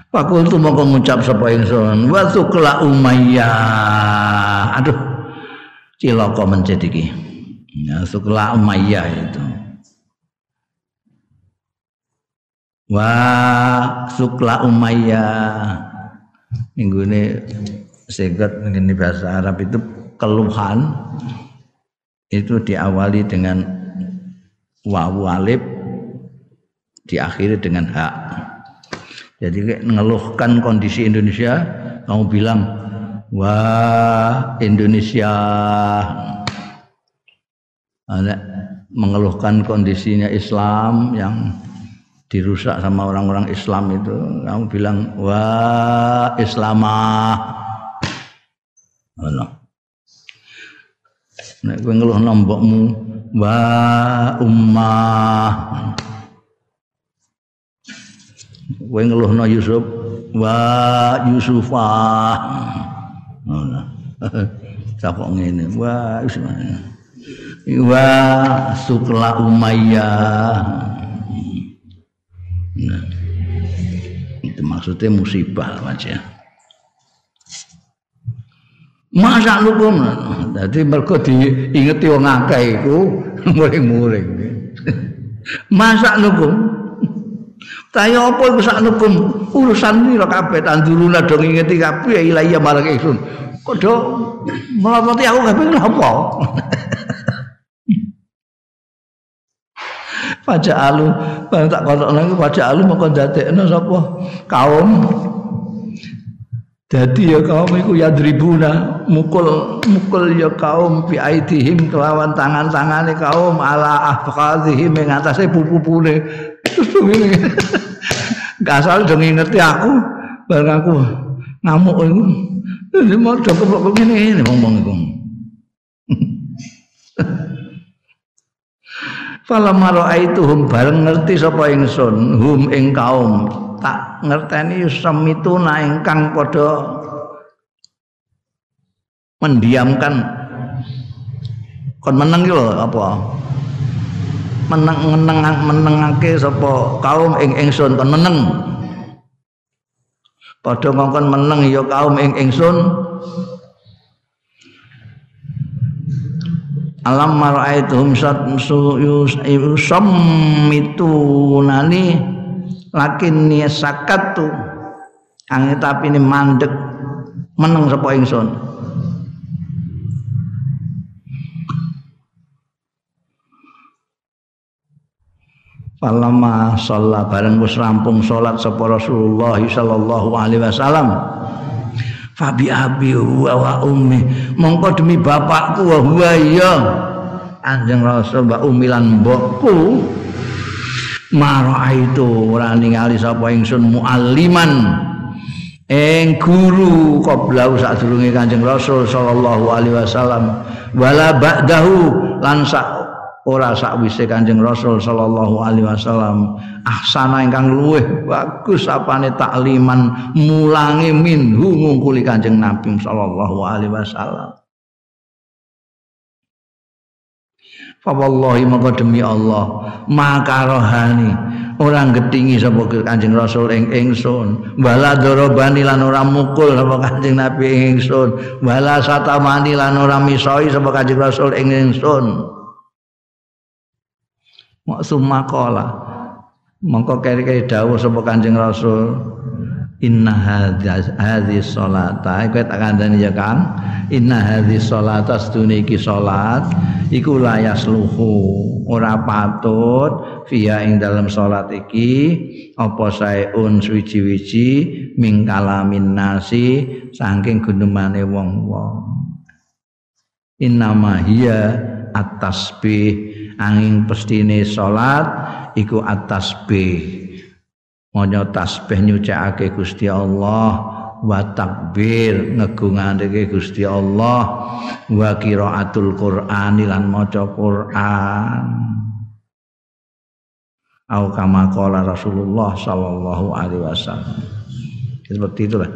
Fakultu mau mengucap sapa ingsun wa tukla umayyah aduh cilaka iki. Ya, Sukla Umayyah itu. Wah, Sukla Umayyah. Minggu ini singkat ini bahasa Arab itu keluhan itu diawali dengan wawu alif diakhiri dengan hak. Jadi mengeluhkan kondisi Indonesia, kamu bilang wah Indonesia ada mengeluhkan kondisinya Islam yang dirusak sama orang-orang Islam itu kamu bilang wah Islamah Allah nek kowe ngeluh nombokmu wah ummah. Kowe ngeluhno Yusuf wah Yusufah ngono Capok ngene wah wis wa sukla umayyah nah, itu maksudnya musibah aja masa lukum jadi mereka diingeti wong akeh iku muring-muring masa lukum Tanya apa iku sak nukum urusan nira kabeh tanduruna dong ingeti kabeh ilaiya marang ingsun. Kok do melototi aku kabeh napa? Pajak alu, bang tak kotok lagi pajak alu mau dadekno sapa kaum. Jadi ya kaum iku ya dribuna mukul mukul ya kaum bi aidihim kelawan tangan-tangane kaum ala afqadhihim ing atase ngene. Gak asal dong ngerti aku bareng aku ngamuk iku. Jadi mau coba kok ngene ngene iku. Fala hum bareng ngerti sapa ingsun hum ing kaum. Tak ngerteni semituna ingkang padha mendiamkan. Kon meneng ki apa? Meneng meneng menengake sapa kaum ing ingsun kon meneng. Padha ngongkon meneng ya kaum ing ingsun alam maraituhum nani lakin ni sakatu angin tapi ini mandek meneng sapa ingsun. Falama sholat bareng wis rampung salat sapa Rasulullah sallallahu alaihi wasallam Fabi abi huwa wa ummi mongko demi bapakku wa huwa ya Anjing Rasul mbak umilan mbokku. Mara itu ora ningali sapa ingsun mualliman. Ing guru qablau sadurunge Kanjeng Rasul sallallahu alaihi wasallam. Wala ba'dahu lan ora sakwise Kanjeng Rasul sallallahu alaihi wasallam ahsana ingkang luweh bagus apane takliman mulangi minhu ngungkuli Kanjeng Nabi sallallahu alaihi wasallam. Fa wallahi maka demi Allah maka rohani orang gedingi sapa Kanjeng Rasul ing ingsun. Wala darabani lan ora mukul sapa Kanjeng Nabi ingsun. Wala satamani lan ora misoi sapa Kanjeng Rasul ing ingsun Maksum makola. Mongko keri-keri dawuh sapa Kanjeng Rasul. Inna hadhi salata Iku tak kandhani ya Kang. Inna hadhi salata sedune iki salat iku layas luhu ora patut via ing dalam salat iki apa saeun suwi-wiji mingkalamin nasi saking gunumane wong-wong innama hiya at-tasbih angin pestine salat iku at-tasbih maca tasbih nyucake Gusti Allah wa takbir ngegungake Gusti Allah wa qiraatul Qur'an lan maca Qur'an. Au kama qala Rasulullah sallallahu alaihi wasallam. Seperti itulah.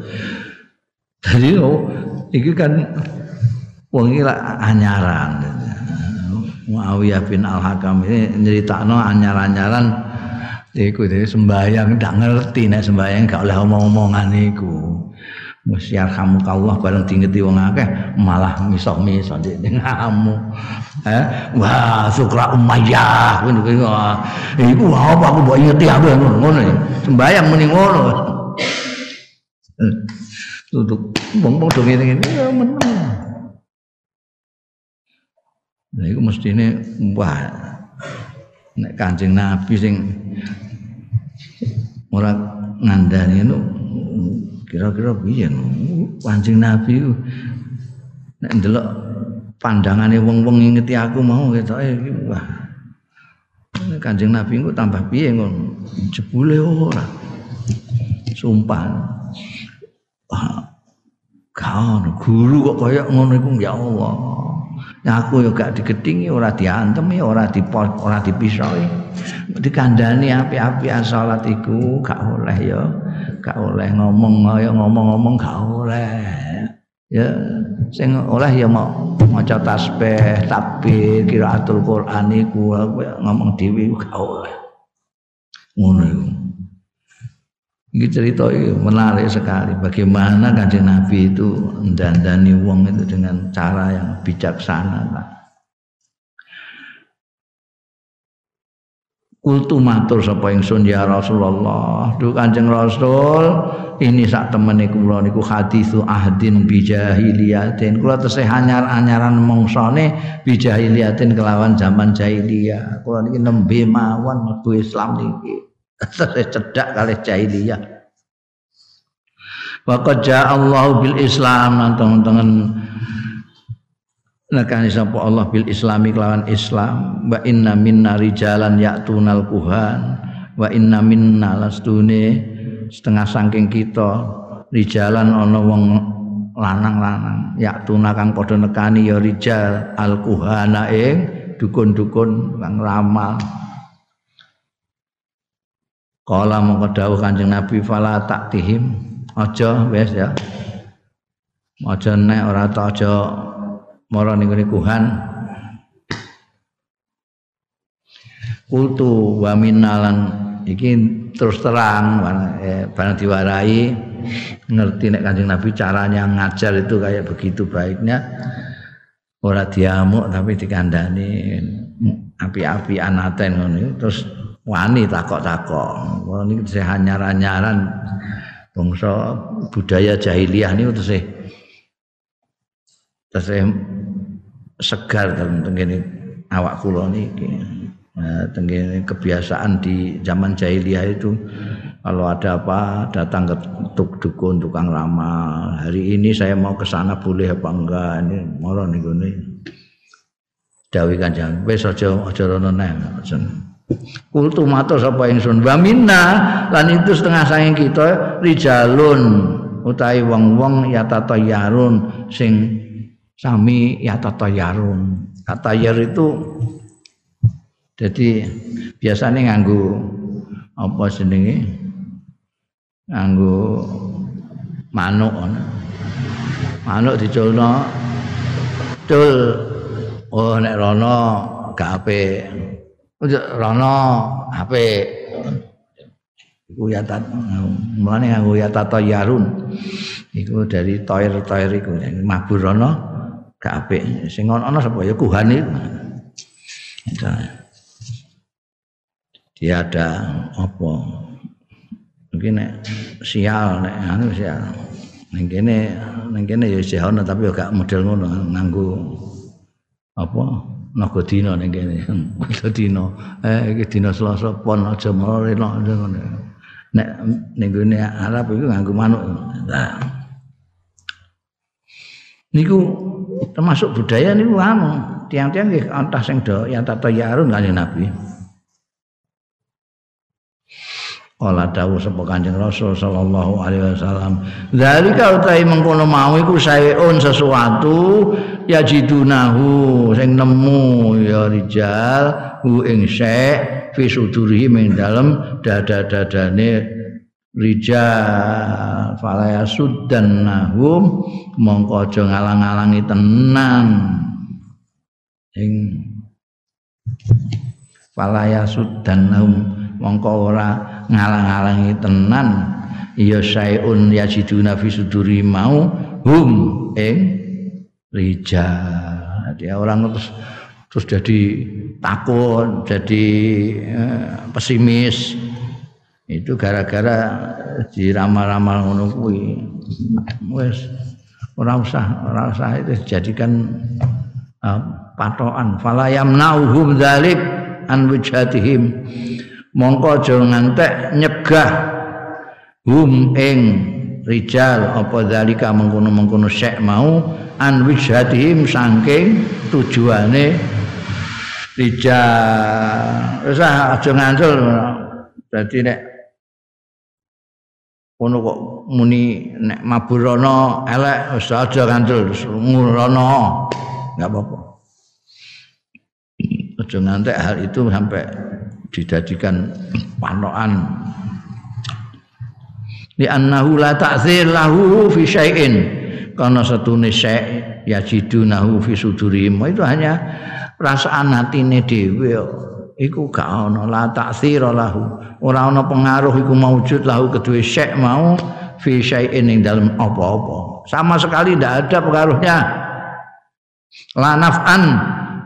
Jadi oh, ini kan wong iki anyaran Muawiyah bin Al-Hakam ini nyeritakno anyar-anyaran iku sembayang ndak ngerti nek sembayang gak oleh omong-omongan iku Mus yarhamukallah bareng dingeti wong akeh malah misok-misok ngamu. Eh, wah Sukra Umayyah ngono kuwi. Iku apa aku mbok ingeti apa ngono. Sembayang muni ngono. Tutuk wong-wong do ngene-ngene ya meneng. Nah iku mestine wah nek Kanjeng Nabi sing ora ngandani itu kira-kira piye Kanjeng Nabi nek ndelok pandangane wong-wong ngingeti aku mau ketoke iki wah. Kanjeng Nabi ku tambah piye ngono? Jebule ora. Sumpah. Ah, kan guru kok kaya ngono iku ya Allah aku yo gak digedingi ora diantem ya ora dipot ora dipisoi. Dikandani api-api salat iku gak oleh ya gak oleh ngomong kaya ngomong-ngomong gak oleh. Ya sing oleh ya mau maca tasbih takbir qiraatul Qur'an iku ngomong dhewe gak oleh. Ngono iku Ini cerita ini menarik sekali bagaimana kanjeng Nabi itu mendandani wong itu dengan cara yang bijaksana. Kultu matur sapa ingsun ya Rasulullah. Duh Kanjeng Rasul, ini sak temene kula niku hadisu ahdin bijahiliyatin. Kula tesih anyar-anyaran mongsane bijahiliyatin kelawan zaman jahiliyah. Kula niki nembe mawon mlebu Islam niki. Tesih cedak kalih jahiliyah. Wa qad Allah bil Islam nonton-nonton nakani sapa Allah bil islami kelawan Islam. Wa inna minna rijalan ya'tunal kuhan wa inna minna lastune setengah saking kita rijalan ana wong lanang-lanang. Ya'tuna kang padha nekani ya rijal al kuhana ing dukun-dukun kang ramal Kala mongko dawuh Kanjeng Nabi fala taktihim. Aja wis ya. Aja nek ora tak aja mara ning kuhan kultu wa minalan iki terus terang eh, barang diwarai ngerti nek Kanjeng Nabi caranya ngajar itu kayak begitu baiknya. Ora diamuk tapi dikandani api-api anaten ngono. Terus wani takok-takok ini saya hanyar-hanyaran bangsa budaya jahiliyah ini terus terus segar dalam tenggene awak kula niki. Nah, tenggene kebiasaan di zaman jahiliyah itu kalau ada apa datang ke tuk dukun tukang ramal. Hari ini saya mau ke sana boleh apa enggak? Ini moro niku nih. Dawi Kanjeng, wis aja aja rono neh. Kultu matur sapa ingsun. Wa minna lan itu setengah saking kita rijalun utawi wong-wong ya yarun sing sami ya tatayarun tatayar itu jadi biasanya nganggu apa jenenge? Nganggu manuk manuk diculno dul. Oh nek rono gak apik rono apik iku ya tat mulane nganggo ya tatayarun iku dari toir-toir iku mabur rono gak apik. Sing ana sapa? Ya kuhan itu. Dia ada apa? Mungkin nek sial nek anu sial. Ning kene ning kene ya sih tapi gak model ngono nganggo apa naga dina ning kene. dina. Eh iki dina Selasa pon aja mrene ngono. Nek ning gone Arab iku nganggo manuk. Nah. Niku termasuk budaya niku anu, tiang-tiang nggih antah sing do yang tata yarun kanjeng Nabi. Kala dawuh sapa Kanjeng Rasul sallallahu alaihi wasallam, "Dzalika utahe mengkono mau iku saeun sesuatu yajidunahu sing nemu ya rijal hu ing syek fi sudurihi ing dalem dada-dadane rijal. Falaya sudan nahum mongko aja ngalang-alangi tenan. Ing falaya sudan nahum mongko ora ngalang-alangi tenan. Ya sayun yajiduna fi suduri mau hum ing rijal jadi orang terus terus jadi takut jadi eh, pesimis. Itu gara-gara diramal-ramal ngono kuwi. Wis ora usah ora usah itu jadikan uh, patokan. Fala yamnauhum dzalik an wujhatihim mongko aja ngantek nyegah hum ing rijal apa zalika mengkono-mengkono syek mau an wijhatihim saking tujuane rijal wis aja ngancul. Dadi nek ngono kok muni nek maburono elek wis aja ngancul. Ngurono enggak apa-apa. Aja ngantek hal itu sampai dijadikan panokan. Li annahu la ta'zir lahu fi syai'in karena satune syai' yajidunahu fi sudurihim. Itu hanya perasaan hatine dhewe iku gak ana la ta'zir lahu. Ora ana pengaruh iku maujud lahu kedue syai' mau fi syai'in ing dalam apa-apa. Sama sekali tidak ada pengaruhnya. La naf'an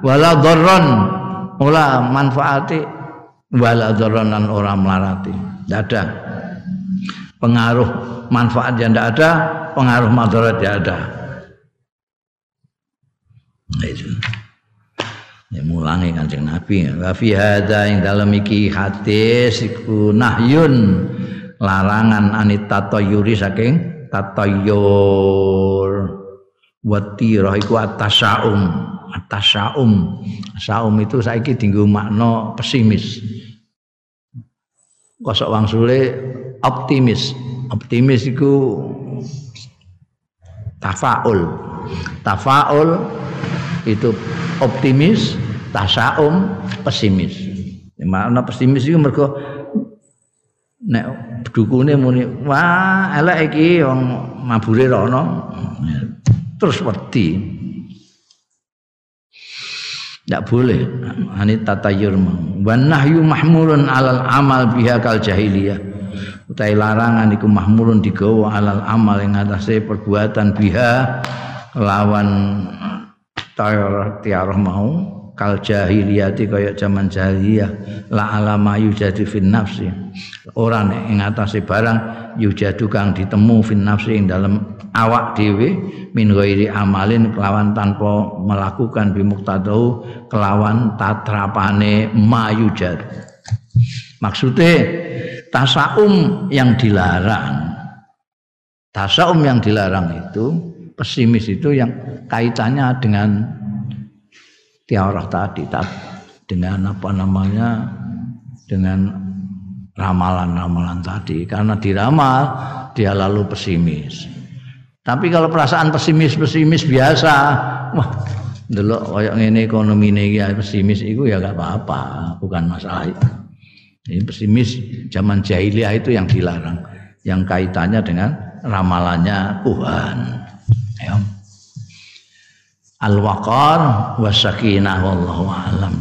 wala dharran. Wala manfaati wala dzaranan orang melarati. Tidak ada pengaruh manfaat yang tidak ada pengaruh madarat yang ada. Nah, itu. Ya mulangi kanjeng Nabi. Wa fi hadza ing dalem iki hadis iku nahyun larangan anit tatayyuri saking tatayyur. Watira iku atasaum atasaum saum itu saiki dinggo makna pesimis. Kosok wangsule optimis. Optimis itu tafaul. Tafaul itu optimis tasaum pesimis. Mana pesimis itu mereka nek dukune muni wah elek iki wong mabure rono terus wedi. Tidak boleh. Ini tatayur wa nahyu mahmulun alal amal biha kal jahiliyah utai larangan iku mahmulun digawa alal amal yang atase perbuatan biha lawan tiarah mau kal jahiliyati kaya zaman jahiliyah. La alama yujadi fin nafsi. Ora nek ing atase barang yujadu kang ditemu fin nafsi ing dalam awak dhewe min ghairi amalin kelawan tanpa melakukan bimuktadau kelawan tatrapane mayujad maksudnya tasaum yang dilarang. Tasaum yang dilarang itu pesimis itu yang kaitannya dengan tiarah tadi dengan apa namanya dengan ramalan-ramalan tadi. Karena diramal dia lalu pesimis. Tapi kalau perasaan pesimis-pesimis biasa, wah, dulu kayak ini ekonomi ini pesimis itu ya gak apa-apa, bukan masalah itu. Ini pesimis zaman jahiliyah itu yang dilarang, yang kaitannya dengan ramalannya Tuhan. Ya. Al-waqar wasakinah wallahu alam.